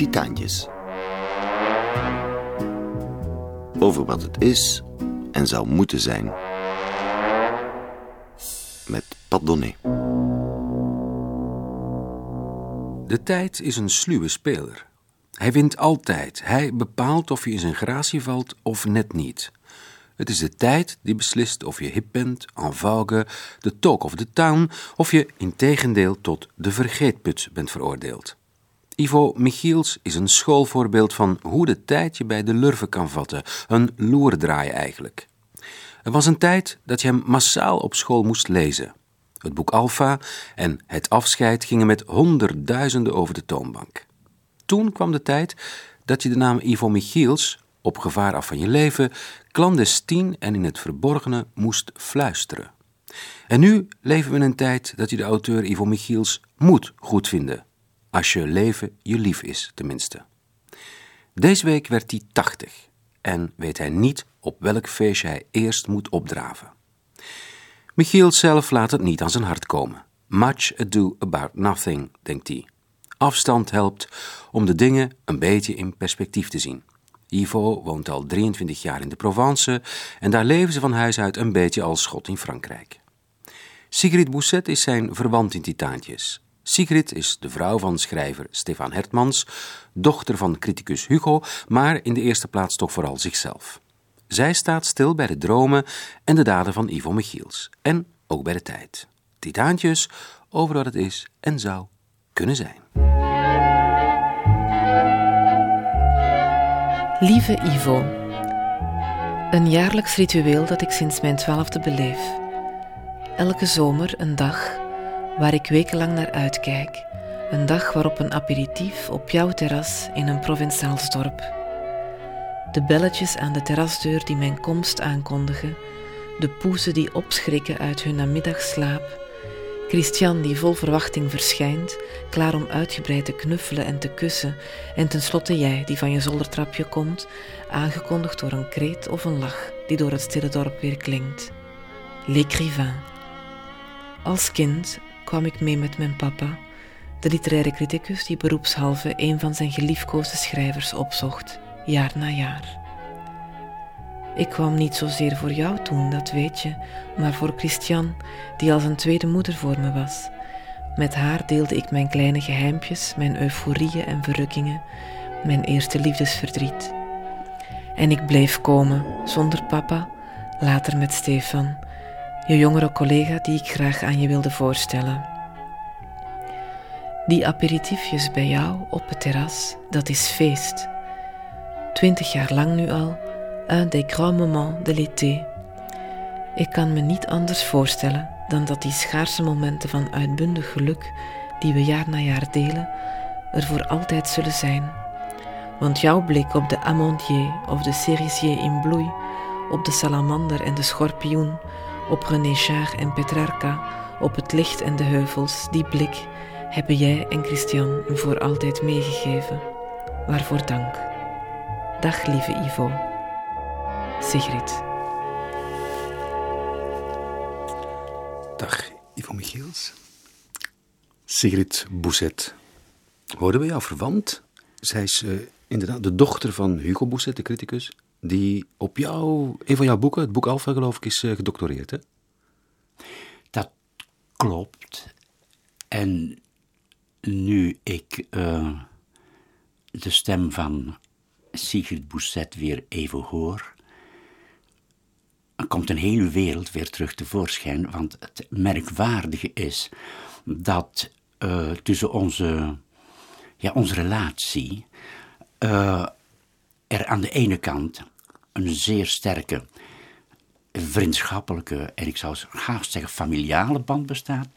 Titaantjes. Over wat het is en zou moeten zijn. Met Pat Donné. De tijd is een sluwe speler. Hij wint altijd. Hij bepaalt of je in zijn gratie valt of net niet. Het is de tijd die beslist of je hip bent, en vogue, de talk of the town, of je integendeel tot de vergeetput bent veroordeeld. Ivo Michiels is een schoolvoorbeeld van hoe de tijd je bij de lurven kan vatten, een loerdraai eigenlijk. Er was een tijd dat je hem massaal op school moest lezen. Het boek Alpha en Het afscheid gingen met honderdduizenden over de toonbank. Toen kwam de tijd dat je de naam Ivo Michiels, op gevaar af van je leven, clandestien en in het verborgene moest fluisteren. En nu leven we in een tijd dat je de auteur Ivo Michiels moet goedvinden. Als je leven je lief is, tenminste. Deze week werd hij 80 en weet hij niet op welk feestje hij eerst moet opdraven. Michiel zelf laat het niet aan zijn hart komen. Much ado about nothing, denkt hij. Afstand helpt om de dingen een beetje in perspectief te zien. Ivo woont al 23 jaar in de Provence en daar leven ze van huis uit een beetje als schot in Frankrijk. Sigrid Bousset is zijn verwant in Titaantjes. Sigrid is de vrouw van schrijver Stefan Hertmans, dochter van criticus Hugo, maar in de eerste plaats toch vooral zichzelf. Zij staat stil bij de dromen en de daden van Ivo Michiels. En ook bij de tijd. Titaantjes over wat het is en zou kunnen zijn. Lieve Ivo, een jaarlijks ritueel dat ik sinds mijn twaalfde beleef. Elke zomer een dag waar ik wekenlang naar uitkijk. Een dag waarop een aperitief op jouw terras in een Provençaals dorp. De belletjes aan de terrasdeur die mijn komst aankondigen, de poezen die opschrikken uit hun namiddagslaap, Christian die vol verwachting verschijnt, klaar om uitgebreid te knuffelen en te kussen, en tenslotte jij die van je zoldertrapje komt, aangekondigd door een kreet of een lach die door het stille dorp weer klinkt. L'écrivain. Als kind kwam ik mee met mijn papa, de literaire criticus die beroepshalve een van zijn geliefkoosde schrijvers opzocht, jaar na jaar. Ik kwam niet zozeer voor jou toen, dat weet je, maar voor Christian, die als een tweede moeder voor me was. Met haar deelde ik mijn kleine geheimpjes, mijn euforieën en verrukkingen, mijn eerste liefdesverdriet. En ik bleef komen, zonder papa, later met Stefan, je jongere collega die ik graag aan je wilde voorstellen. Die aperitiefjes bij jou op het terras, dat is feest. Twintig jaar lang nu al, un des grands moments de l'été. Ik kan me niet anders voorstellen dan dat die schaarse momenten van uitbundig geluk, die we jaar na jaar delen, er voor altijd zullen zijn. Want jouw blik op de amandier of de cerisier in bloei, op de salamander en de schorpioen, op René Char en Petrarca, op het licht en de heuvels, die blik hebben jij en Christian me voor altijd meegegeven. Waarvoor dank. Dag lieve Ivo. Sigrid. Dag Ivo Michiels. Sigrid Bousset. Hoorden we jou verwant? Zij is uh, inderdaad de dochter van Hugo Bousset, de criticus, die op jou, een van jouw boeken, het boek Alpha geloof ik, is uh, gedoctoreerd, hè? Dat klopt. En nu ik uh, de stem van Sigrid Bousset weer even hoor, komt een hele wereld weer terug tevoorschijn. Want het merkwaardige is dat uh, tussen onze, ja, onze relatie uh, er aan de ene kant een zeer sterke vriendschappelijke en ik zou haast zeggen familiale band bestaat,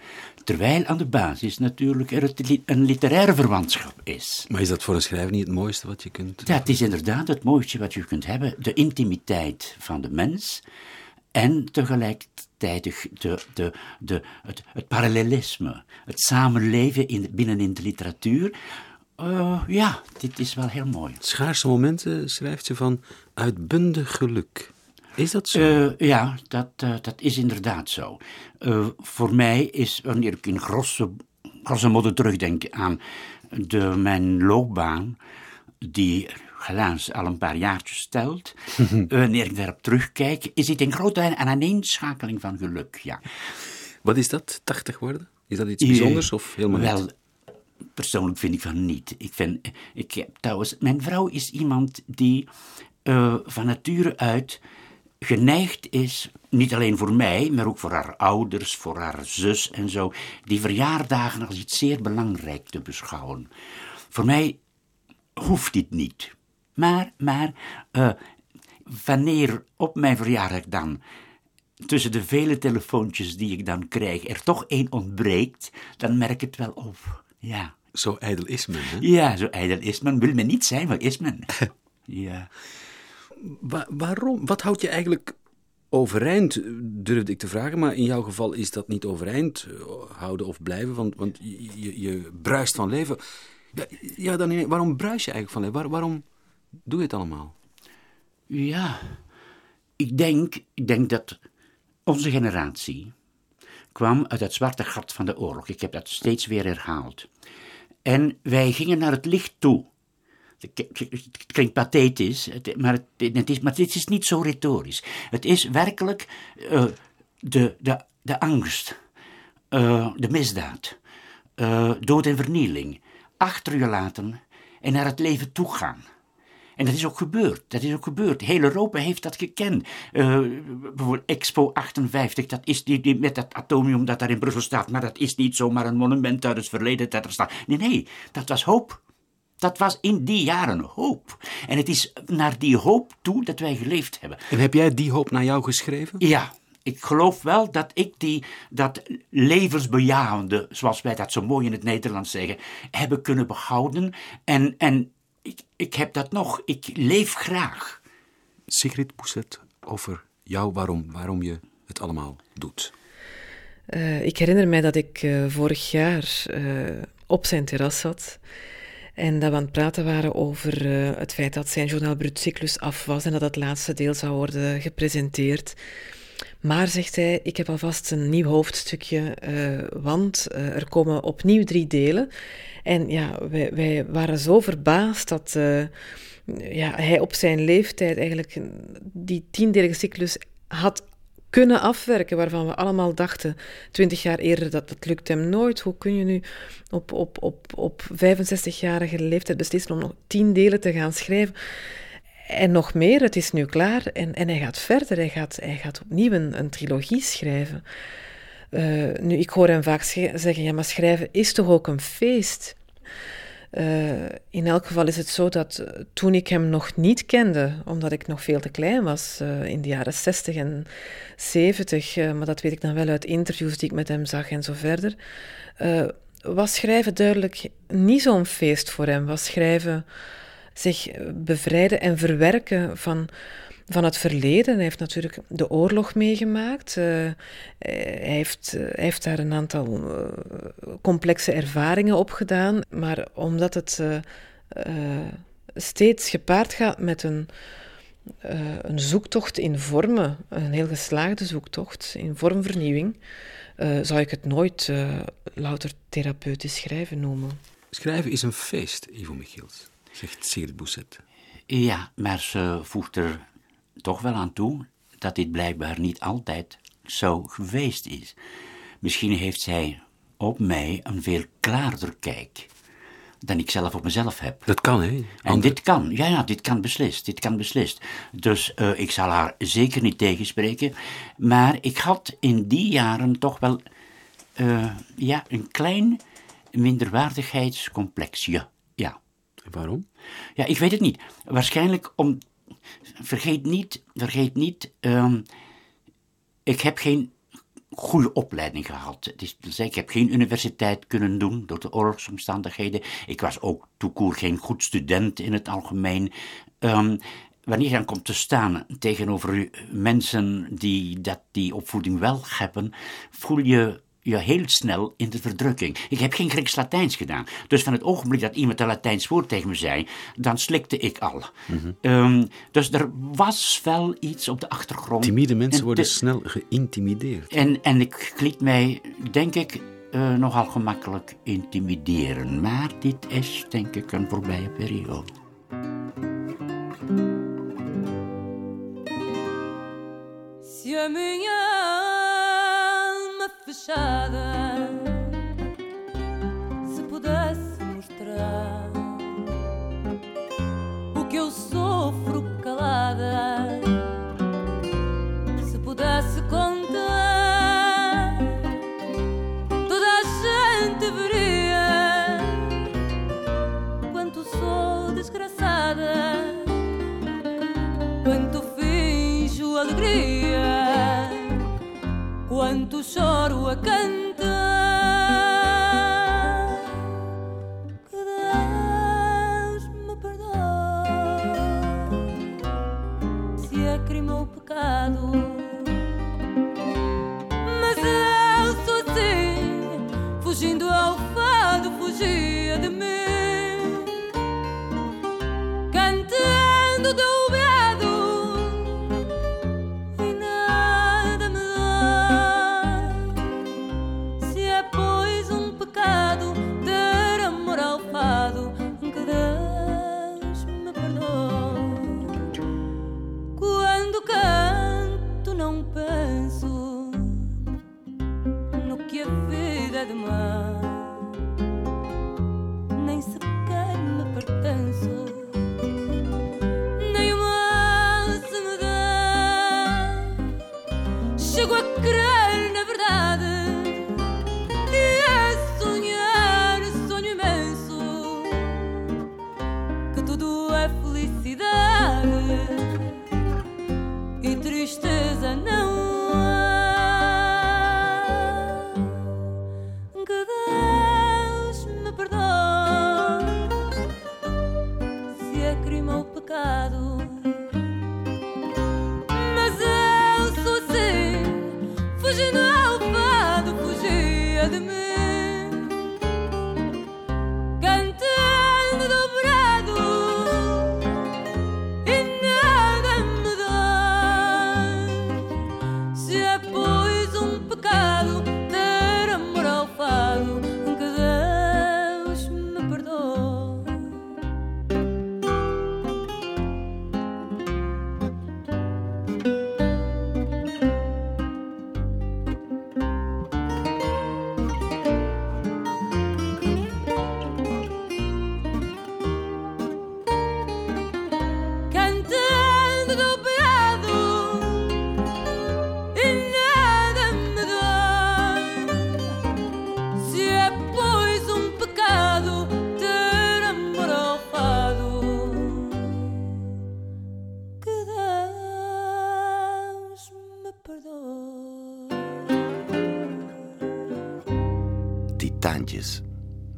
terwijl aan de basis natuurlijk er een literaire verwantschap is. Maar is dat voor een schrijver niet het mooiste wat je kunt... Ja, het is inderdaad het mooiste wat je kunt hebben, de intimiteit van de mens en tegelijkertijd de, de, de, het, het parallelisme, het samenleven in, binnenin de literatuur. Uh, ja, dit is wel heel mooi. Schaarse momenten schrijft ze van uitbundig geluk. Is dat zo? Uh, ja, dat, uh, dat is inderdaad zo. Uh, voor mij is, wanneer ik in grosse, grosse mode terugdenk aan de, mijn loopbaan, die helaas al een paar jaartjes telt, wanneer ik daarop terugkijk, is dit een grote en aaneenschakeling van geluk, ja. Wat is dat, 80 worden? Is dat iets bijzonders of helemaal Wel, niet? persoonlijk vind ik van niet. Ik vind, ik heb trouwens, mijn vrouw is iemand die eh, van nature uit geneigd is, niet alleen voor mij, maar ook voor haar ouders, voor haar zus en zo, die verjaardagen als iets zeer belangrijk te beschouwen. Voor mij hoeft dit niet. Maar, maar, eh, wanneer op mijn verjaardag dan tussen de vele telefoontjes die ik dan krijg er toch één ontbreekt, dan merk ik het wel op. Ja. Zo ijdel is men, hè? Ja, zo ijdel is men. Wil men niet zijn, maar is men. ja. Wa- waarom? Wat houdt je eigenlijk overeind, durfde ik te vragen. Maar in jouw geval is dat niet overeind eh, houden of blijven, want, want je, je, bruist van leven. Ja, dan, waarom bruis je eigenlijk van leven? Waar- waarom doe je het allemaal? Ja, ik denk, ik denk dat onze generatie kwam uit het zwarte gat van de oorlog. Ik heb dat steeds weer herhaald. En wij gingen naar het licht toe. Het klinkt pathetisch, het- maar het, het is, maar dit is niet zo retorisch. Het is werkelijk eh, de, de, de angst, eh, de misdaad, eh, dood en vernieling achter je laten en naar het leven toe gaan. En dat is ook gebeurd. Dat is ook gebeurd. Heel Europa heeft dat gekend. Bijvoorbeeld Expo 58, dat is die met dat atomium dat daar in Brussel staat. Maar dat is niet zomaar een monument uit het verleden dat er staat. Nee, nee, dat was hoop. Dat was in die jaren hoop. En het is naar die hoop toe dat wij geleefd hebben. En heb jij die hoop naar jou geschreven? Ja, ik geloof wel dat ik die, dat levensbejahende, zoals wij dat zo mooi in het Nederlands zeggen, hebben kunnen behouden. En, en ik, ik heb dat nog. Ik leef graag. Sigrid Pousset, over jou, waarom, waarom je het allemaal doet. Eh, ik herinner mij dat ik eh, vorig jaar eh, op zijn terras zat en dat we aan het praten waren over eh, het feit dat zijn Journaal Brut af was en dat het laatste deel zou worden gepresenteerd. Maar, zegt hij, ik heb alvast een nieuw hoofdstukje, eh, want eh, er komen opnieuw drie delen. En ja, wij, wij waren zo verbaasd dat ja, hij op zijn leeftijd eigenlijk die tiendelige cyclus had kunnen afwerken, waarvan we allemaal dachten, twintig jaar eerder, dat het lukt hem nooit. Hoe kun je nu op, op, op, op 65-jarige leeftijd beslissen om nog tien delen te gaan schrijven? En nog meer, het is nu klaar en, en hij gaat verder. Hij gaat, hij gaat opnieuw een, een trilogie schrijven. Eh, nu, ik hoor hem vaak zeggen, ja, maar schrijven is toch ook een feest? Eh, in elk geval is het zo dat eh, toen ik hem nog niet kende, omdat ik nog veel te klein was, eh, in de jaren 60 en 70, eh, maar dat weet ik dan wel uit interviews die ik met hem zag en zo verder, was schrijven duidelijk niet zo'n feest voor hem. Was schrijven zich bevrijden en verwerken van, van het verleden. Hij heeft natuurlijk de oorlog meegemaakt. Eh, hij, heeft, eh, hij heeft daar een aantal eh, complexe ervaringen op gedaan. Maar omdat het steeds gepaard gaat met een, eh, een zoektocht in vormen, een heel geslaagde zoektocht in vormvernieuwing, eh, zou ik het nooit eh, louter therapeutisch schrijven noemen. Schrijven is een feest, Ivo Michiels, zegt Sigrid Bousset. Ja, maar ze voegt er toch wel aan toe dat dit blijkbaar niet altijd zo geweest is. Misschien heeft zij op mij een veel klaarder kijk dan ik zelf op mezelf heb. Dat kan, hè? En dit kan, ja, ja, dit kan beslist, dit kan beslist. Dus eh, ik zal haar zeker niet tegenspreken. Maar ik had in die jaren toch wel, eh, ja, een klein minderwaardigheidscomplexje, ja. Waarom? Ja, ik weet het niet. Waarschijnlijk om. Vergeet niet, vergeet niet. ehm, ik heb geen goede opleiding gehad. Dus ik heb geen universiteit kunnen doen door de oorlogsomstandigheden. Ik was ook toekoer geen goed student in het algemeen. Ehm, wanneer je dan komt te staan tegenover mensen die dat, die opvoeding wel hebben, voel je je heel snel in de verdrukking. Ik heb geen Grieks-Latijns gedaan. Dus van het ogenblik dat iemand een Latijns woord tegen me zei, dan slikte ik al. Ehm, dus er was wel iets op de achtergrond. Timide mensen En worden te- snel geïntimideerd. en, en ik liet mij, denk ik, eh, nogal gemakkelijk intimideren. Maar dit is, denk ik, een voorbije periode. Fechada se pudesse mostrar o que eu sofro calada, se pudesse contar, toda a gente veria quanto sou desgraçada quanto finjo alegria, quanto choro a cantar.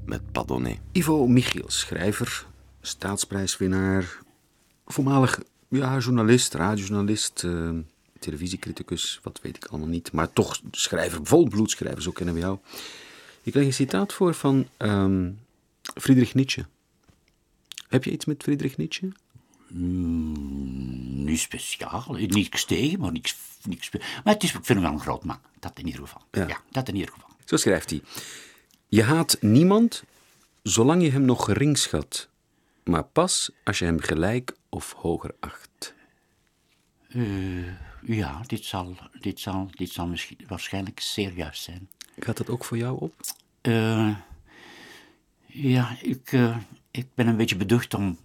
Met Padonnet. Ivo Michiels, schrijver, staatsprijswinnaar, voormalig ja, journalist, radiojournalist, eh, televisiecriticus, wat weet ik allemaal niet. Maar toch schrijver, volbloedschrijver, zo kennen we jou. Ik leg een citaat voor van ehm, Friedrich Nietzsche. Heb je iets met Friedrich Nietzsche? Niet speciaal, niks tegen, maar niks, niks Maar het is, ik vind hem wel een groot man, dat in ieder geval. Ja. Ja, dat in ieder geval. Zo schrijft hij. Je haat niemand zolang je hem nog gering schat, maar pas als je hem gelijk of hoger acht. Ja, dit zal, dit zal, dit zal misschien, waarschijnlijk zeer juist zijn. Gaat dat ook voor jou op? Eh, ja, ik, eh, ik ben een beetje beducht om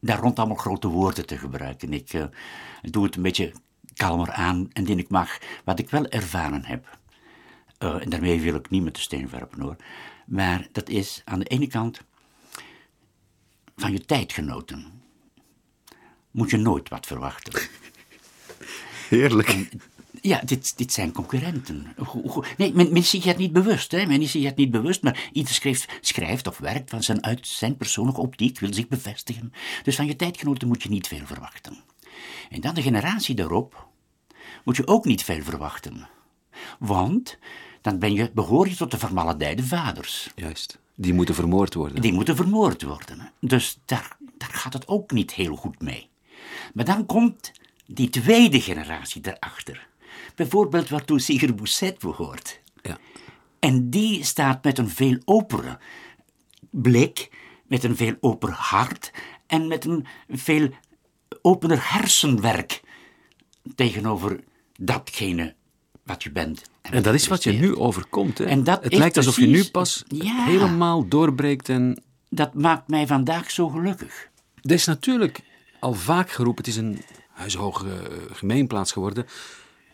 daar rond allemaal grote woorden te gebruiken. Ik eh, doe het een beetje kalmer aan en ik mag wat ik wel ervaren heb. Eh, en daarmee wil ik niet met de steen werpen hoor. Maar dat is aan de ene kant van je tijdgenoten. Moet je nooit wat verwachten. Heerlijk. Ja, dit, dit zijn concurrenten. Nee, men, men is zich het niet bewust. Hè? Men is zich het niet bewust, maar ieder schrijft, schrijft of werkt van zijn, uit zijn persoonlijke optiek, wil zich bevestigen. Dus van je tijdgenoten moet je niet veel verwachten. En dan de generatie daarop moet je ook niet veel verwachten. Want dan ben je, behoor je tot de vermaledijde vaders. Juist. Die moeten vermoord worden. Die moeten vermoord worden. Dus daar, daar gaat het ook niet heel goed mee. Maar dan komt die tweede generatie daarachter. Bijvoorbeeld waartoe Sigurd Bousset behoort. Ja. En die staat met een veel openere blik, met een veel opener hart en met een veel opener hersenwerk tegenover datgene wat je bent. En dat is wat je nu overkomt. Hè? En dat het lijkt alsof je nu pas Ja. helemaal doorbreekt. En Dat maakt mij vandaag zo gelukkig. er is natuurlijk al vaak geroepen, het is een huishoge eh, gemeenplaats geworden.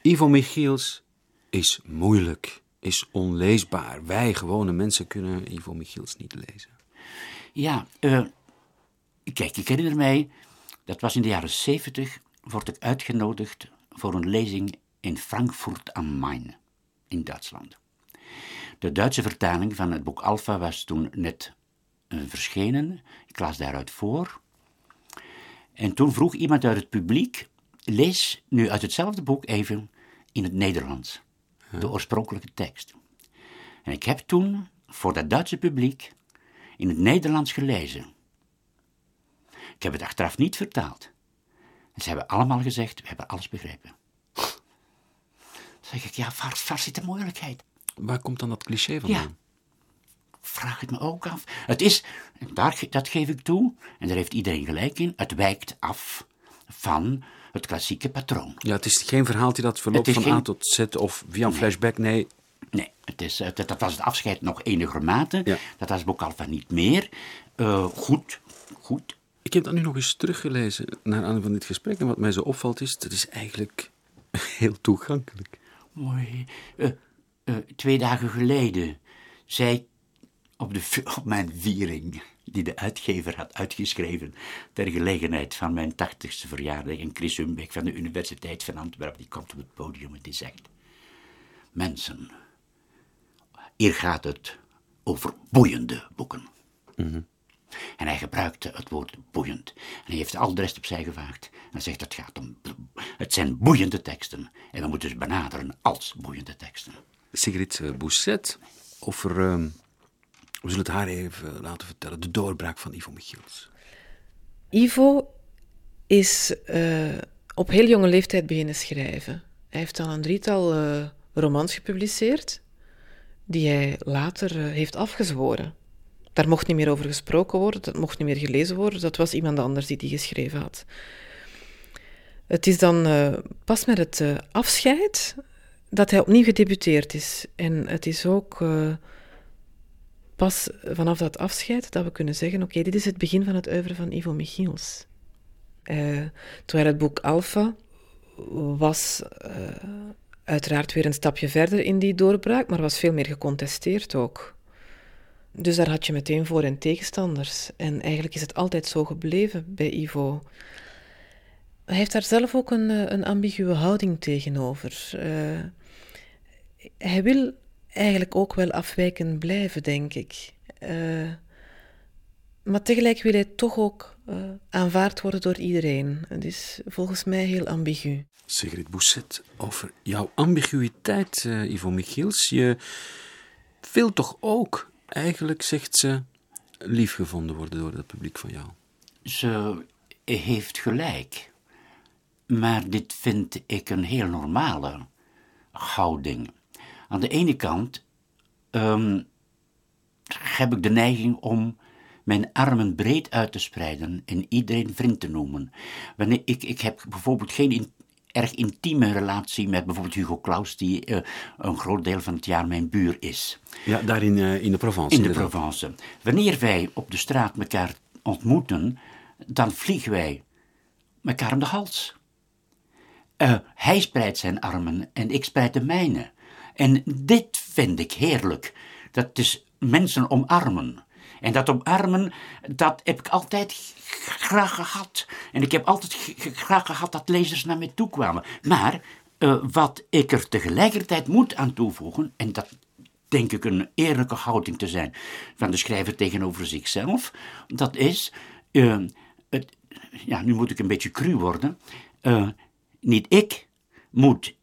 Ivo Michiels is moeilijk, is onleesbaar. Wij gewone mensen kunnen Ivo Michiels niet lezen. Ja, eh, kijk, ik herinner mij, dat was in de jaren zeventig, word ik uitgenodigd voor een lezing in Frankfurt am Main, in Duitsland. De Duitse vertaling van het boek Alpha was toen net eh, verschenen. Ik las daaruit voor. En toen vroeg iemand uit het publiek, lees nu uit hetzelfde boek even in het Nederlands, de oorspronkelijke tekst. En ik heb toen voor dat Duitse publiek in het Nederlands gelezen. Ik heb het achteraf niet vertaald. En ze hebben allemaal gezegd, we hebben alles begrepen. Zeg ik, ja, waar, waar zit de moeilijkheid? Waar komt dan dat cliché vandaan? Ja. Vraag het me ook af. Het is, daar, dat geef ik toe, en daar heeft iedereen gelijk in, het wijkt af van het klassieke patroon. Ja, het is geen verhaaltje dat verloopt van A tot Z of via een flashback. Nee, Nee, het is, dat, was het afscheid nog enige mate. Ja. Dat was Boek Alpha niet meer. Eh, goed, goed. ik heb dat nu nog eens teruggelezen naar aanleiding van dit gesprek. En wat mij zo opvalt is, dat is eigenlijk heel toegankelijk. Mooi. Eh, eh, twee dagen geleden zei op, de, op mijn viering, die de uitgever had uitgeschreven ter gelegenheid van mijn tachtigste verjaardag, en Chris Humbeck van de Universiteit van Antwerpen, die komt op het podium en die zegt: Mensen, hier gaat het over boeiende boeken. En hij gebruikte het woord boeiend. En hij heeft al de rest opzij gevaagd. En hij zegt, het gaat om... Het zijn boeiende teksten. En we moeten ze benaderen als boeiende teksten. Sigrid eh, Bousset over, ehm, we zullen het haar even laten vertellen, de doorbraak van Ivo Michiels. Ivo is eh, op heel jonge leeftijd beginnen schrijven. Hij heeft al een drietal eh, romans gepubliceerd, die hij later eh, heeft afgezworen. Daar mocht niet meer over gesproken worden, dat mocht niet meer gelezen worden, dat was iemand anders die die geschreven had. Het is dan eh, pas met het eh, afscheid dat hij opnieuw gedebuteerd is. En het is ook eh, pas vanaf dat afscheid dat we kunnen zeggen: oké, dit is het begin van het oeuvre van Ivo Michiels. Terwijl het boek Alpha was uiteraard weer een stapje verder in die doorbraak, maar was veel meer gecontesteerd ook. Dus daar had je meteen voor- en tegenstanders. En eigenlijk is het altijd zo gebleven bij Ivo. Hij heeft daar zelf ook een, eh, een ambiguë houding tegenover. Eh, hij wil eigenlijk ook wel afwijkend blijven, denk ik. Eh, maar tegelijk wil hij toch ook aanvaard worden door iedereen. Het is volgens mij heel ambigu. Sigrid Bousset, over jouw ambiguïteit, Ivo Michiels. Je wil toch ook, eigenlijk zegt ze, lief gevonden worden door het publiek van jou. Ze heeft gelijk. Maar dit vind ik een heel normale houding. Aan de ene kant ehm, heb ik de neiging om mijn armen breed uit te spreiden en iedereen vriend te noemen. Wanneer ik, ik heb bijvoorbeeld geen erg intieme relatie met bijvoorbeeld Hugo Claus, die eh, een groot deel van het jaar mijn buur is Ja, daar in, eh, in de Provence. in de inderdaad. Provence. Wanneer wij op de straat elkaar ontmoeten, dan vliegen wij elkaar om de hals. Eh, hij spreidt zijn armen en ik spreid de mijne. En dit vind ik heerlijk. Dat is mensen omarmen. En dat omarmen, dat heb ik altijd graag gehad. En ik heb altijd graag gehad dat lezers naar mij toe kwamen. Maar eh, wat ik er tegelijkertijd moet aan toevoegen, en dat denk ik een eerlijke houding te zijn van de schrijver tegenover zichzelf, dat is, eh, het, ja, nu moet ik een beetje cru worden, eh, niet ik moet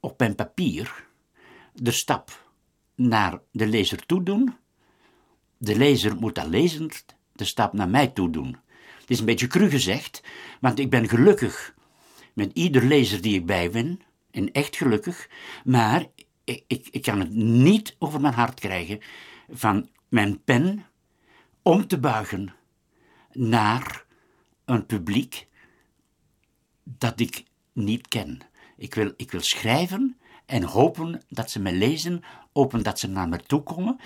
op mijn papier de stap naar de lezer toe doen, de lezer moet al lezend de stap naar mij toe doen. Het is een beetje cru gezegd, want ik ben gelukkig met ieder lezer die ik bijwin, en echt gelukkig, maar ik, ik, ik kan het niet over mijn hart krijgen van mijn pen om te buigen naar een publiek dat ik niet ken. Ik wil, ik wil schrijven en hopen dat ze me lezen, hopen dat ze naar me toe komen.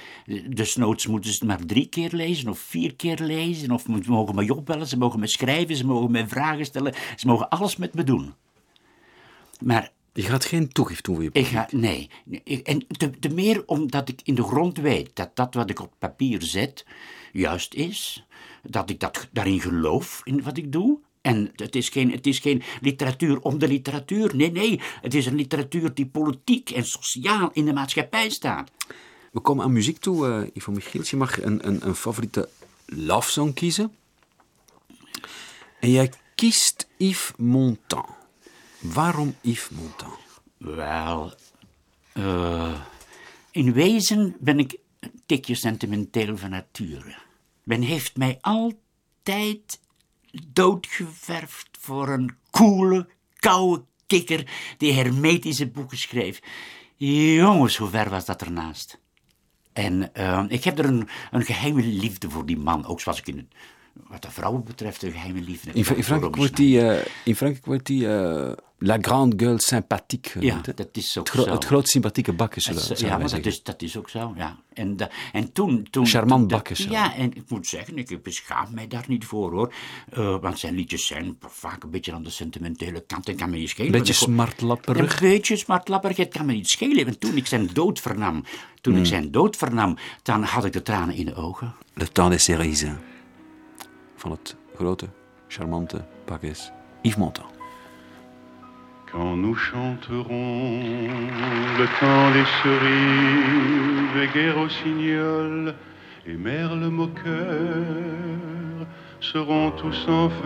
Desnoods moeten ze het maar drie keer lezen of vier keer lezen, of ze mogen me opbellen, ze mogen me schrijven, ze mogen me vragen stellen, ze mogen alles met me doen. Maar Je gaat geen toegift doen voor je ik ga, nee. En te, te meer omdat ik in de grond weet dat dat wat ik op papier zet juist is. Dat ik dat, daarin geloof, in wat ik doe. En het is, geen, het is geen literatuur om de literatuur. Nee, nee. Het is een literatuur die politiek en sociaal in de maatschappij staat. We komen aan muziek toe, eh Ivo Michiels. Je mag een, een, een favoriete love song kiezen. En jij kiest Yves Montand. Waarom Yves Montand? Wel, eh, in wezen ben ik een tikje sentimenteel van nature. Men heeft mij altijd doodgeverfd voor een koele, koude kikker die hermetische boeken schreef. Jongens, hoe ver was dat ernaast? En eh, ik heb er een, een geheime liefde voor die man, ook zoals ik in wat de vrouwen betreft een geheime liefde In, Fra- in Frankrijk wordt die, eh, in Frankrijk wordt die eh, La Grande Gueule Sympathique Ja, dat is ook het, gro- zo. het groot sympathieke bakken, zullen, Dat ja, maar dat is, dat is ook zo, ja. En, da- en toen... toen Charmant bakken. Ja, en ik moet zeggen, ik beschaam mij daar niet voor, hoor. Eh, want zijn liedjes zijn vaak een beetje aan de sentimentele kant. En kan me niet schelen. Een beetje smartlapperig. Een beetje smartlapperig, het kan me niet schelen. Want toen ik zijn dood vernam, toen Hmm. ik zijn dood vernam, dan had ik de tranen in de ogen. Le temps des cerises. Van het grote, charmante pakjes Yves Montand. Quand nous chanterons le temps des cerises, et guerre rossignol et merle moqueur seront tous en fête.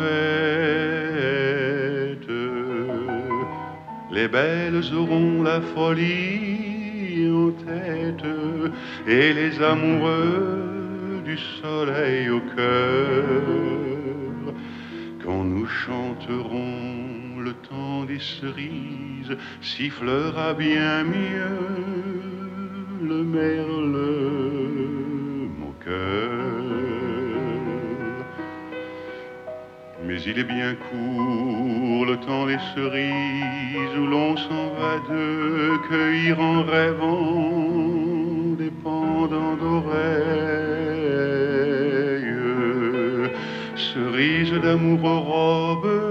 Les belles auront la folie en tête et les amoureux du soleil au cœur. Quand nous chanterons le temps des cerises, sifflera bien mieux le merle moqueur. Mais il est bien court le temps des cerises où l'on s'en va de cueillir en rêvant des pendants d'oreilles, cerises d'amour aux robes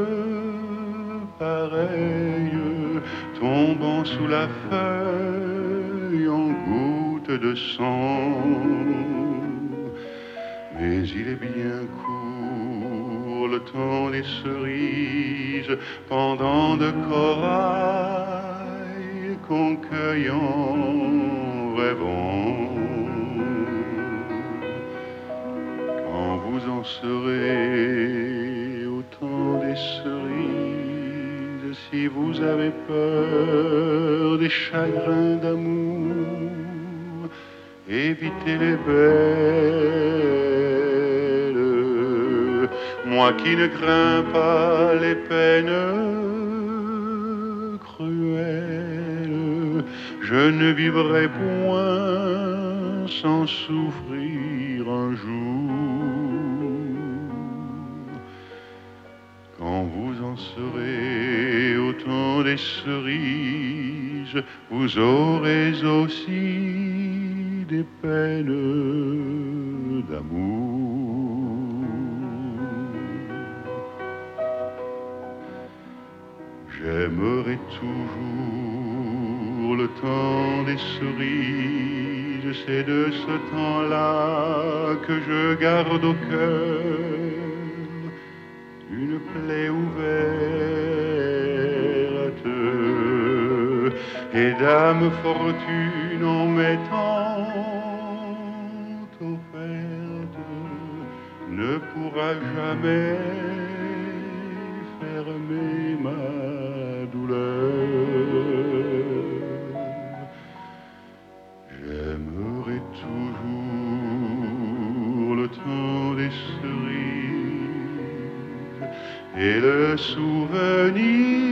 sous la feuille en gouttes de sang. Mais il est bien court le temps des cerises, pendant de corail qu'on cueille en rêvant. Quand vous en serez au temps des cerises, si vous avez peur des chagrins d'amour, évitez les belles. Moi qui ne crains pas les peines cruelles, je ne vivrai point sans souffrir un jour. Quand vous en serez des cerises, vous aurez aussi des peines d'amour. J'aimerai toujours le temps des cerises, c'est de ce temps-là que je garde au cœur une plaie ouverte et dame fortune en mettant offerte ne pourra jamais fermer ma douleur. J'aimerai toujours le temps des cerises et le souvenir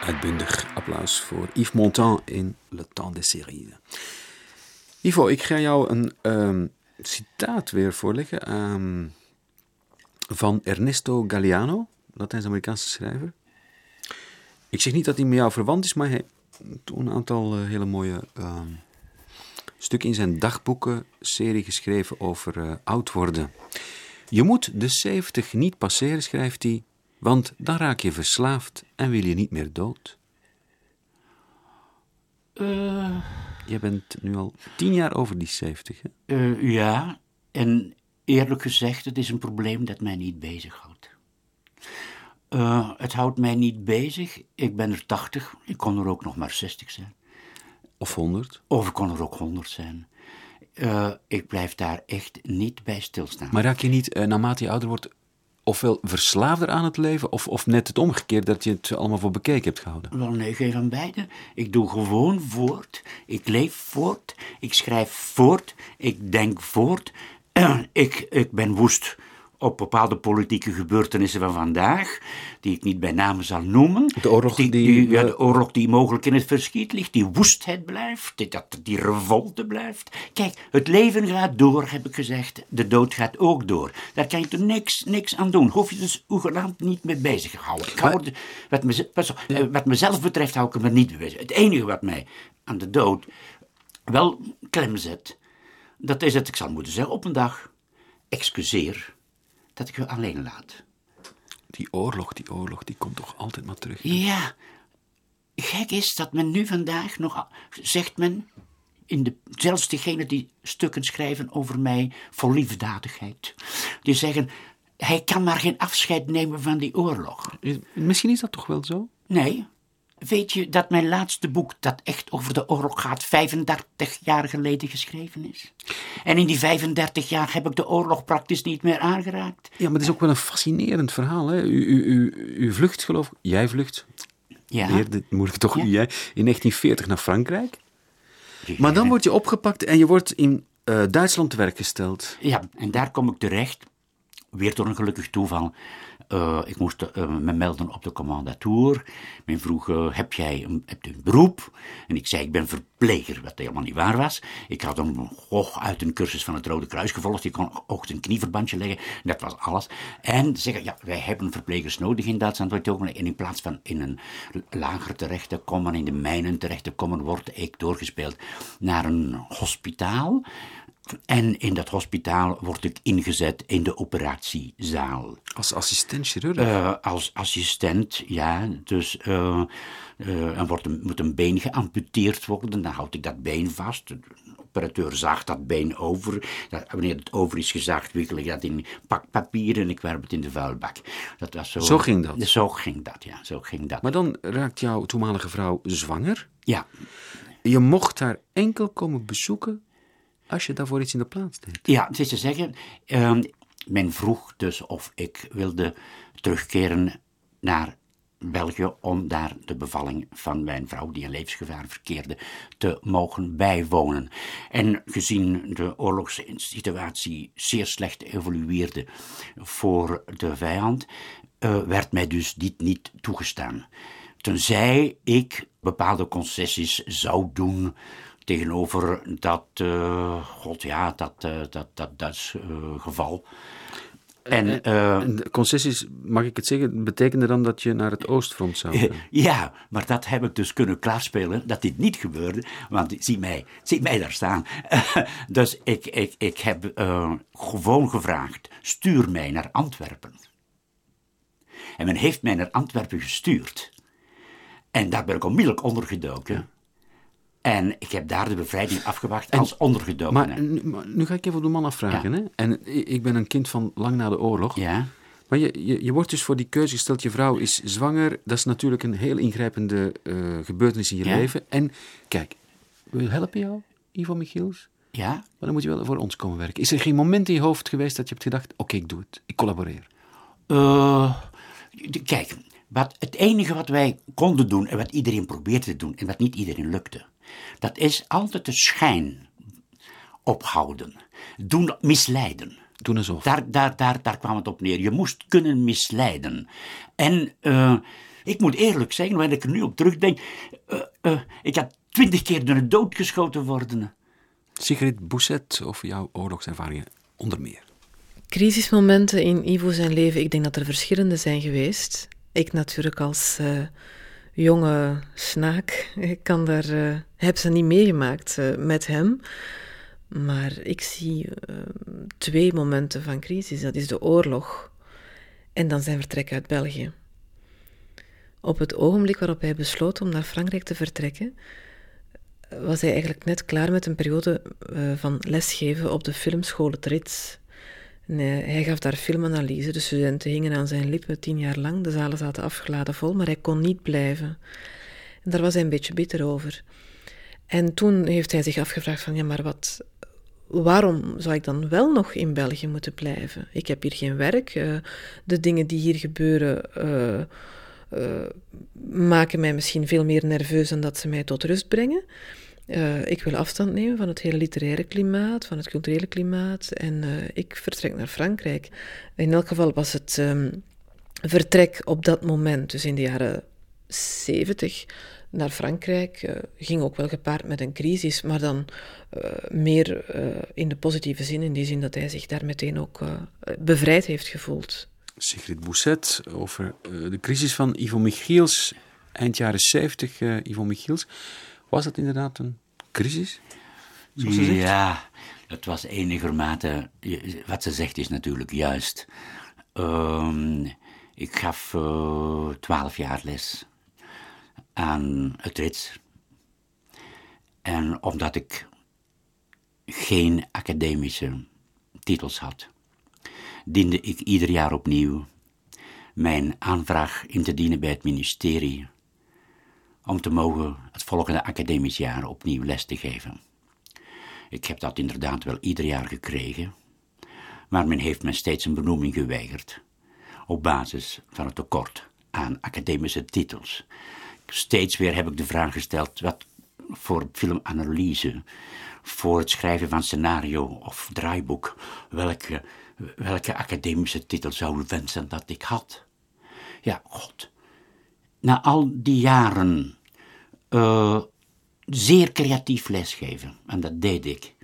Uitbundig applaus voor Yves Montand in Le Temps des Séries. Ivo, ik ga jou een ehm, citaat weer voorleggen ehm, van Ernesto Galeano, Latijns-Amerikaanse schrijver. Ik zeg niet dat hij met jou verwant is, maar hij heeft een aantal eh, hele mooie ehm, stukken in zijn dagboeken-serie geschreven over eh, oud worden. Je moet de 70 niet passeren, schrijft hij, want dan raak je verslaafd en wil je niet meer dood. Eh, Je bent nu al tien jaar over die 70, hè? eh, ja, en eerlijk gezegd, het is een probleem dat mij niet bezighoudt. Eh het houdt mij niet bezig. Ik ben er 80, ik kon er ook nog maar 60 zijn. Of 100. Of ik kon er ook 100 zijn. Ik blijf daar echt niet bij stilstaan. Maar raak je niet, naarmate je ouder wordt, ofwel verslaafder aan het leven, of, of net het omgekeerd dat je het allemaal voor bekeken hebt gehouden? Wel, nee, geen van beide. Ik doe gewoon voort. Ik leef voort. Ik schrijf voort. Ik denk voort. ik, ik ben woest op bepaalde politieke gebeurtenissen van vandaag, die ik niet bij name zal noemen. De oorlog die- ja, de oorlog die mogelijk in het verschiet ligt, die woestheid blijft, die, dat, die revolte blijft. Kijk, het leven gaat door, heb ik gezegd. De dood gaat ook door. Daar kan je er niks, niks aan doen. Hoef je dus hoegenaamd niet mee bezig te houden. Ik hou er- wat, op, eh, wat mezelf betreft hou ik me niet mee bezig. Het enige wat mij aan de dood wel klem zet, dat is dat ik zal moeten zeggen op een dag, excuseer dat ik u alleen laat. Die oorlog, die oorlog, die komt toch altijd maar terug. Ja, gek is dat men nu vandaag nog, zegt men, in de, zelfs diegenen die stukken schrijven over mij vol liefdadigheid, die zeggen, hij kan maar geen afscheid nemen van die oorlog. Is- Misschien is dat toch wel zo? Nee, weet je dat mijn laatste boek, dat echt over de oorlog gaat, 35 jaar geleden geschreven is? En in die 35 jaar heb ik de oorlog praktisch niet meer aangeraakt. Ja, maar het is ook wel een fascinerend verhaal. Hè? U, u, u, u vlucht, geloof ik. Jij vlucht. Ja. Heer, dit moet ik toch Ja. jij. In 1940 naar Frankrijk. Maar dan word je opgepakt en je wordt in eh, Duitsland te werk gesteld. Ja, en daar kom ik terecht, weer door een gelukkig toeval. Eh, ik moest eh, me melden op de commandatour. Men vroeg, eh, heb jij een, een beroep? En ik zei, ik ben verpleger, wat helemaal niet waar was. Ik had een hoog uit een cursus van het Rode Kruis gevolgd. Ik kon ook een knieverbandje leggen. Dat was alles. En zeggen, ja, wij hebben verplegers nodig in Duitsland. En in plaats van in een lager terecht te komen, in de mijnen terecht te komen, word ik doorgespeeld naar een hospitaal. En in dat hospitaal word ik ingezet in de operatiezaal. Als assistent chirurg. Eh, als assistent, ja. Dus eh, er wordt een, moet een been geamputeerd worden. Dan houd ik dat been vast. De operateur zaagt dat been over. Dat, wanneer het over is gezaagd, wikkel ik dat in pakpapier en ik werp het in de vuilbak. Dat was zo, Zo ging dat? Zo ging dat, ja. Zo ging dat. maar dan raakt jouw toenmalige vrouw zwanger. ja, Je mocht haar enkel komen bezoeken als je daarvoor iets in de plaats deed. Ja, het is te zeggen, ehm, men vroeg dus of ik wilde terugkeren naar België om daar de bevalling van mijn vrouw, die in levensgevaar verkeerde, te mogen bijwonen. En gezien de oorlogssituatie zeer slecht evolueerde voor de vijand, eh, werd mij dus dit niet toegestaan. Tenzij ik bepaalde concessies zou doen tegenover dat, eh, god ja, dat, eh, dat, dat Duits eh, geval. En concessies, mag ik het zeggen, betekende dan dat je naar het oostfront zou gaan? ja, maar dat heb ik dus kunnen klaarspelen, dat dit niet gebeurde, want zie mij, zie mij daar staan. dus ik, ik, ik heb gewoon gevraagd, stuur mij naar Antwerpen. En men heeft mij naar Antwerpen gestuurd. En daar ben ik onmiddellijk ondergedoken. En ik heb daar de bevrijding afgewacht als ondergedokene. Maar nu, ga ik even op de man afvragen. Hè? En ik ben een kind van lang na de oorlog. Ja, Maar je, je, je wordt dus voor die keuze gesteld, je vrouw is zwanger. Dat is natuurlijk een heel ingrijpende eh, gebeurtenis in je Ja. leven. En kijk, we helpen jou, Ivo Michiels. ja. Maar dan moet je wel voor ons komen werken. Is er geen moment in je hoofd geweest dat je hebt gedacht, oké, ik doe het. Ik collaboreer. Eh, kijk, wat, het enige wat wij konden doen en wat iedereen probeerde te doen en wat niet iedereen lukte, dat is altijd de schijn ophouden. Doen misleiden. Doen alsof. Daar, daar, daar, daar kwam het op neer. Je moest kunnen misleiden. En eh, Ik moet eerlijk zeggen, wanneer ik er nu op terugdenk, eh, eh, ik had twintig keer door de dood geschoten worden. Sigrid Bousset over jouw oorlogservaringen onder meer. Crisismomenten in Ivo zijn leven, ik denk dat er verschillende zijn geweest. Ik natuurlijk als eh, jonge snaak, ik kan daar, eh, heb ze niet meegemaakt eh, met hem. Maar ik zie eh, twee momenten van crisis. Dat is de oorlog en dan zijn vertrek uit België. Op het ogenblik waarop hij besloot om naar Frankrijk te vertrekken, was hij eigenlijk net klaar met een periode van lesgeven op de filmschool Het Rits. En, eh, hij gaf daar filmanalyse. De studenten hingen aan zijn lippen tien jaar lang. De zalen zaten afgeladen vol, maar hij kon niet blijven. En daar was hij een beetje bitter over. En toen heeft hij zich afgevraagd van, ja, maar wat, waarom zou ik dan wel nog in België moeten blijven? Ik heb hier geen werk. eh, de dingen die hier gebeuren eh, eh, maken mij misschien veel meer nerveus dan dat ze mij tot rust brengen. Eh, ik wil afstand nemen van het hele literaire klimaat, van het culturele klimaat. En eh, ik vertrek naar Frankrijk. In elk geval was het ehm, vertrek op dat moment, dus in de jaren 70, naar Frankrijk, eh, ging ook wel gepaard met een crisis, maar dan eh, meer eh, in de positieve zin, in die zin dat hij zich daar meteen ook eh, bevrijd heeft gevoeld. Sigrid Bousset over eh, de crisis van Ivo Michiels, eind jaren 70. eh, Ivo Michiels, was dat inderdaad een crisis? Zoals ze zegt? Ja, het was enigermate. Wat ze zegt is natuurlijk juist. Ehm, ik gaf eh, twaalf jaar les aan het Rits. En omdat ik geen academische titels had, diende ik ieder jaar opnieuw mijn aanvraag in te dienen bij het ministerie om te mogen het volgende academisch jaar opnieuw les te geven. Ik heb dat inderdaad wel ieder jaar gekregen, maar men heeft me steeds een benoeming geweigerd op basis van het tekort aan academische titels. Steeds weer heb ik de vraag gesteld wat voor filmanalyse, voor het schrijven van scenario of draaiboek, welke, welke academische titel zou u wensen dat ik had? Ja, god. Na al die jaren eh, zeer creatief lesgeven. En dat deed ik.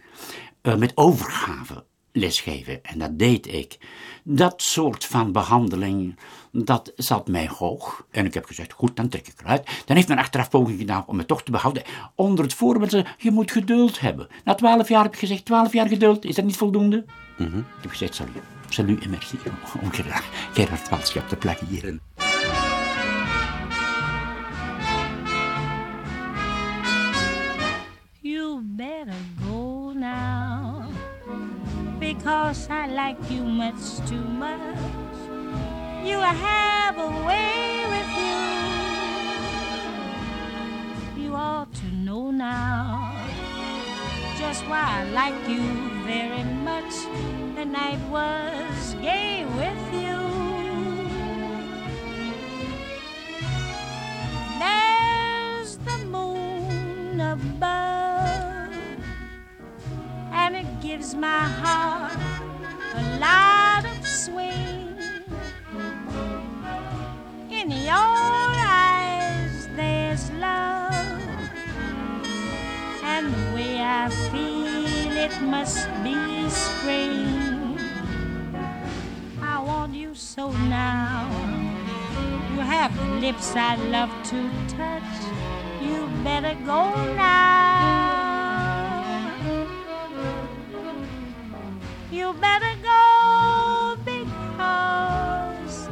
Eh, met overgave lesgeven. En dat deed ik. Dat soort van behandeling, dat zat mij hoog. En ik heb gezegd, goed, dan trek ik eruit. Dan heeft men achteraf poging gedaan om me toch te behouden. Onder het voorbeeld, je moet geduld hebben. Na twaalf jaar heb ik gezegd, twaalf jaar geduld, is dat niet voldoende? Ik heb gezegd, salut. Salut en merci. Om Gerard, Gerard Walschap te plagiëren. Better go now because I like you much too much. You have a way with you. You ought to know now just why I like you very much. The night was gay with you. Gives my heart a lot of swing. In your eyes, there's love, and the way I feel it must be spring. I want you so now. You have lips I love to touch. You better go now. You better go because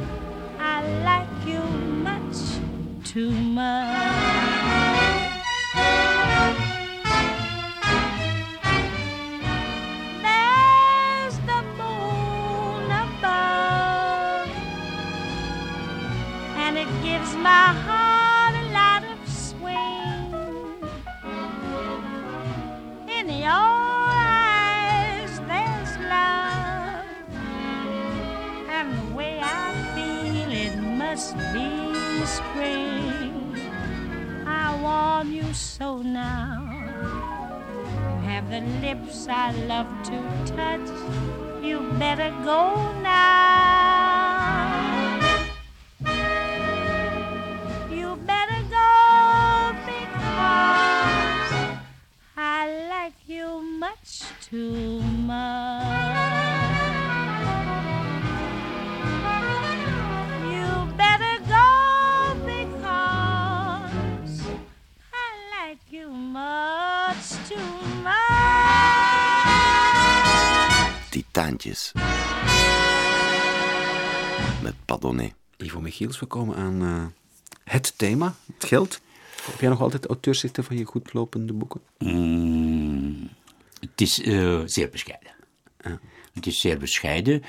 I like you much too much. Met Padonnet. Ivo Michiels, we komen aan eh, het thema, het geld. Heb jij nog altijd auteursrechten van je goedlopende boeken? Mm, het is eh, zeer bescheiden. Het is zeer bescheiden.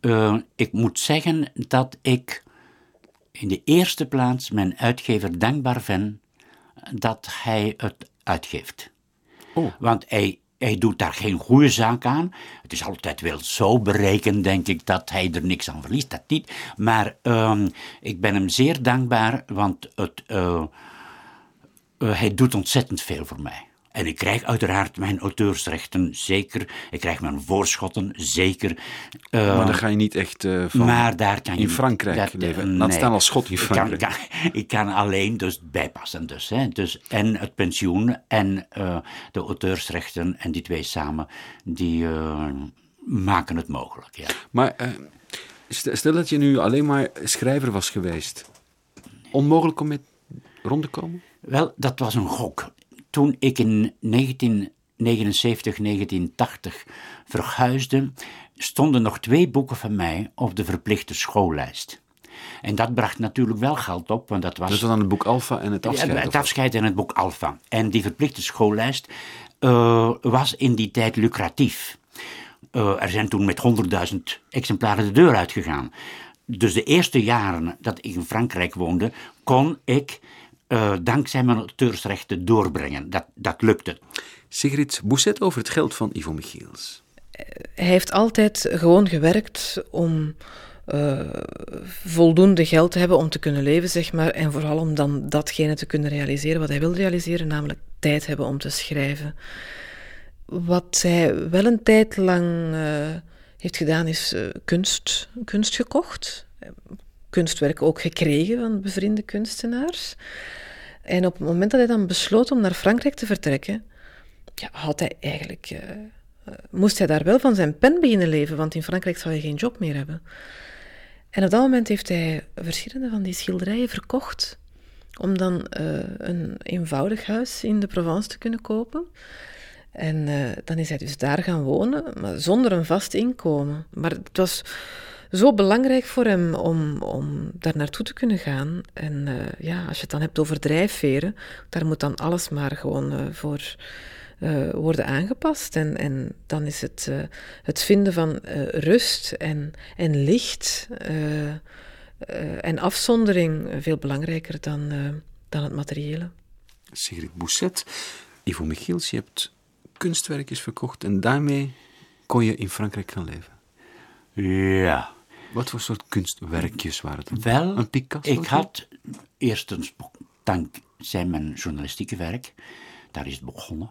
Eh, ik moet zeggen dat ik in de eerste plaats mijn uitgever dankbaar ben dat hij het uitgeeft. Oh. Want hij, hij doet daar geen goede zaak aan. Het is altijd wel zo berekend, denk ik, dat hij er niks aan verliest. Dat niet. Maar ehm, ik ben hem zeer dankbaar, want het, eh, eh, hij doet ontzettend veel voor mij. En ik krijg uiteraard mijn auteursrechten, zeker. Ik krijg mijn voorschotten, zeker. Eh, maar dan ga je niet echt eh, van maar daar kan je in Frankrijk dat, eh, leven. Laat nee. staan als schot in Ik kan- Frankrijk. kan- Ik kan, alleen dus bijpassen. Dus, hè. dus, en het pensioen en eh, de auteursrechten en die twee samen, die eh, maken het mogelijk. Ja. Maar eh, st- stel dat je nu alleen maar schrijver was geweest. Onmogelijk om met rond te komen? Wel, dat was een gok. Toen ik in 1979, 1980 verhuisde, stonden nog twee boeken van mij op de verplichte schoollijst. En dat bracht natuurlijk wel geld op, want dat was... Was dan het boek Alpha en het afscheid. Ja, het afscheid en het boek Alpha. En die verplichte schoollijst eh, was in die tijd lucratief. Eh, er zijn toen met 100.000 exemplaren de deur uitgegaan. Dus de eerste jaren dat ik in Frankrijk woonde, kon ik eh, dankzij mijn auteursrechten doorbrengen. Dat, dat lukte. Sigrid Bousset over het geld van Ivo Michiels. Hij heeft altijd gewoon gewerkt om eh, voldoende geld te hebben om te kunnen leven, zeg maar. En vooral om dan datgene te kunnen realiseren wat hij wil realiseren, namelijk tijd hebben om te schrijven. Wat hij wel een tijd lang eh, heeft gedaan, is eh, kunst, kunst gekocht. Kunstwerk ook gekregen van bevriende kunstenaars. En op het moment dat hij dan besloot om naar Frankrijk te vertrekken, ja, had hij eigenlijk, eh, eh, moest hij daar wel van zijn pen beginnen leven, want in Frankrijk zou hij geen job meer hebben. En op dat moment heeft hij verschillende van die schilderijen verkocht, om dan eh, een eenvoudig huis in de Provence te kunnen kopen. En dan is hij dus daar gaan wonen, maar zonder een vast inkomen. Maar het was zo belangrijk voor hem om, om daar naartoe te kunnen gaan. En eh, ja, als je het dan hebt over drijfveren, daar moet dan alles maar gewoon eh, voor eh, worden aangepast. En, en dan is het, eh, het vinden van eh, rust en, en licht eh, eh, en afzondering veel belangrijker dan, eh, dan het materiële. Sigrid Bousset, Ivo Michiels, je hebt kunstwerkjes verkocht en daarmee kon je in Frankrijk gaan leven. Ja. Wat voor soort kunstwerkjes waren het? Wel, Een Picasso? ik had eerstens, dankzij mijn journalistieke werk, daar is het begonnen,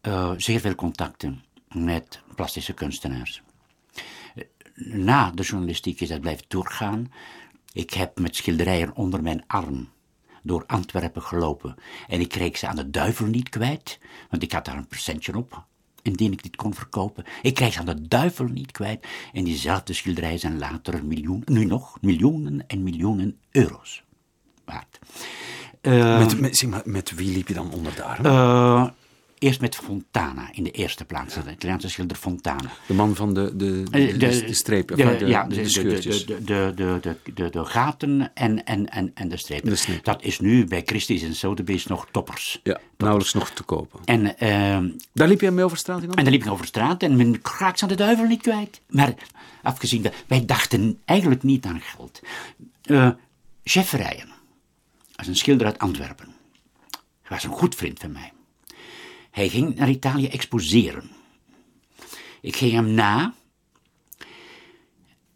eh, zeer veel contacten met plastische kunstenaars. Eh, Na de journalistiek is dat blijven doorgaan. Ik heb met schilderijen onder mijn arm door Antwerpen gelopen. En ik kreeg ze aan de duivel niet kwijt, want ik had daar een percentje op, indien ik dit kon verkopen. Ik kreeg ze aan de duivel niet kwijt. En diezelfde schilderijen zijn later miljoen, nu nog miljoenen en miljoenen euro's waard. Met, met, zeg maar, met wie liep je dan onder de arm? eh, eerst met Fontana in de eerste plaats, de Italiaanse schilder Fontana. de man van de, de, de, Eh, de, de strepen, de- enfin, de, ja, de, de, de de, scheurtjes. de, de, de, de, de, gaten en, en, en, en de strepen. Dat is nu bij Christie's en Sotheby's nog toppers. ja, nauwelijks nog te kopen. En, ehm, Daar liep jij mee over straat in en dan liep ik over straat en men raakt ze aan de duivel niet kwijt. Maar afgezien, dat, wij dachten eigenlijk niet aan geld. Eh Chef Verrijen, als een schilder uit Antwerpen, hij was een goed vriend van mij. Hij ging naar Italië exposeren. Ik ging hem na.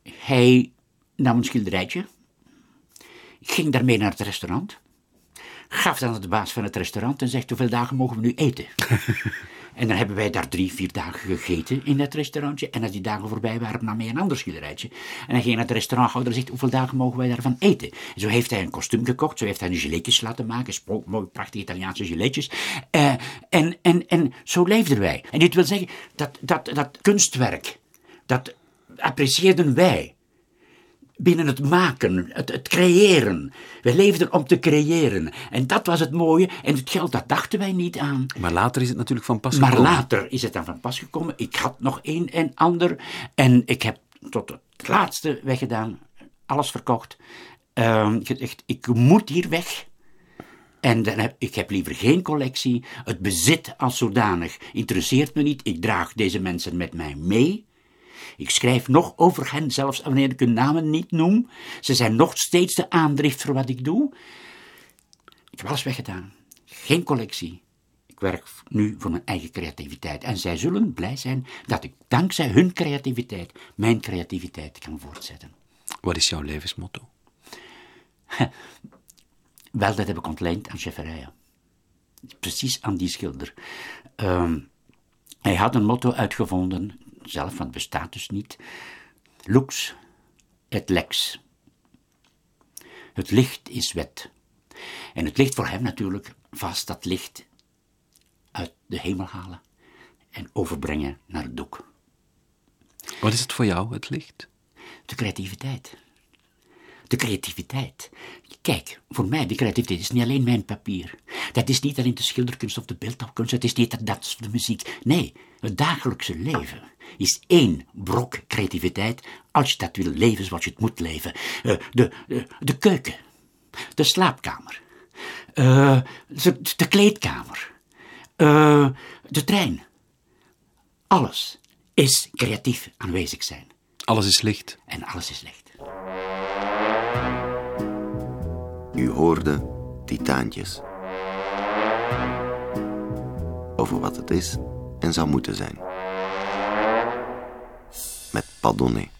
Hij nam een schilderijtje. Ik ging daarmee naar het restaurant. Gaf dan aan de baas van het restaurant en zegt: Hoeveel dagen mogen we nu eten? en dan hebben wij daar drie, vier dagen gegeten in dat restaurantje. En als die dagen voorbij waren, nam hij een ander schilderijtje. En dan ging naar de restauranthouder en zegt: Hoeveel dagen mogen wij daarvan eten? En zo heeft hij een kostuum gekocht, zo heeft hij een laten maken. Spo- Mooi, prachtige Italiaanse geletjes. Eh, en, en, en zo leefden wij. En dit wil zeggen dat, dat, dat kunstwerk, dat apprecieerden wij. Binnen het maken, het, het creëren. We leefden om te creëren. En dat was het mooie. En het geld, dat dachten wij niet aan. Maar later is het natuurlijk van pas Maar gekomen. later is het dan van pas gekomen. Ik had nog een en ander. En ik heb tot het laatste weggedaan. Alles verkocht. Ehm, gezegd, ik moet hier weg. En dan heb, ik heb liever geen collectie. Het bezit als zodanig interesseert me niet. Ik draag deze mensen met mij mee. Ik schrijf nog over hen, zelfs wanneer ik hun namen niet noem. Ze zijn nog steeds de aandrift voor wat ik doe. Ik heb alles weggedaan. Geen collectie. Ik werk nu voor mijn eigen creativiteit. En zij zullen blij zijn dat ik dankzij hun creativiteit mijn creativiteit kan voortzetten. Wat is jouw levensmotto? Wel, dat heb ik ontleend aan Schefferijen. Precies aan die schilder. Ehm, hij had een motto uitgevonden, zelf, want het bestaat dus niet. Lux et lex. Het licht is wet. En het licht voor hem natuurlijk vast dat licht uit de hemel halen en overbrengen naar het doek. Wat is het voor jou, het licht? De creativiteit. De creativiteit. Kijk, voor mij, de creativiteit is niet alleen mijn papier. Dat is niet alleen de schilderkunst of de beeldhouwkunst, het is niet de dans of de muziek. Nee, het dagelijkse leven is één brok creativiteit als je dat wil leven zoals je het moet leven. Eh, de, de, de keuken, de slaapkamer, eh, de, de kleedkamer, eh, de trein. Alles is creatief aanwezig zijn. Alles is licht. En alles is licht. U hoorde Titaantjes. Over wat het is en zou moeten zijn. Met Padonnet.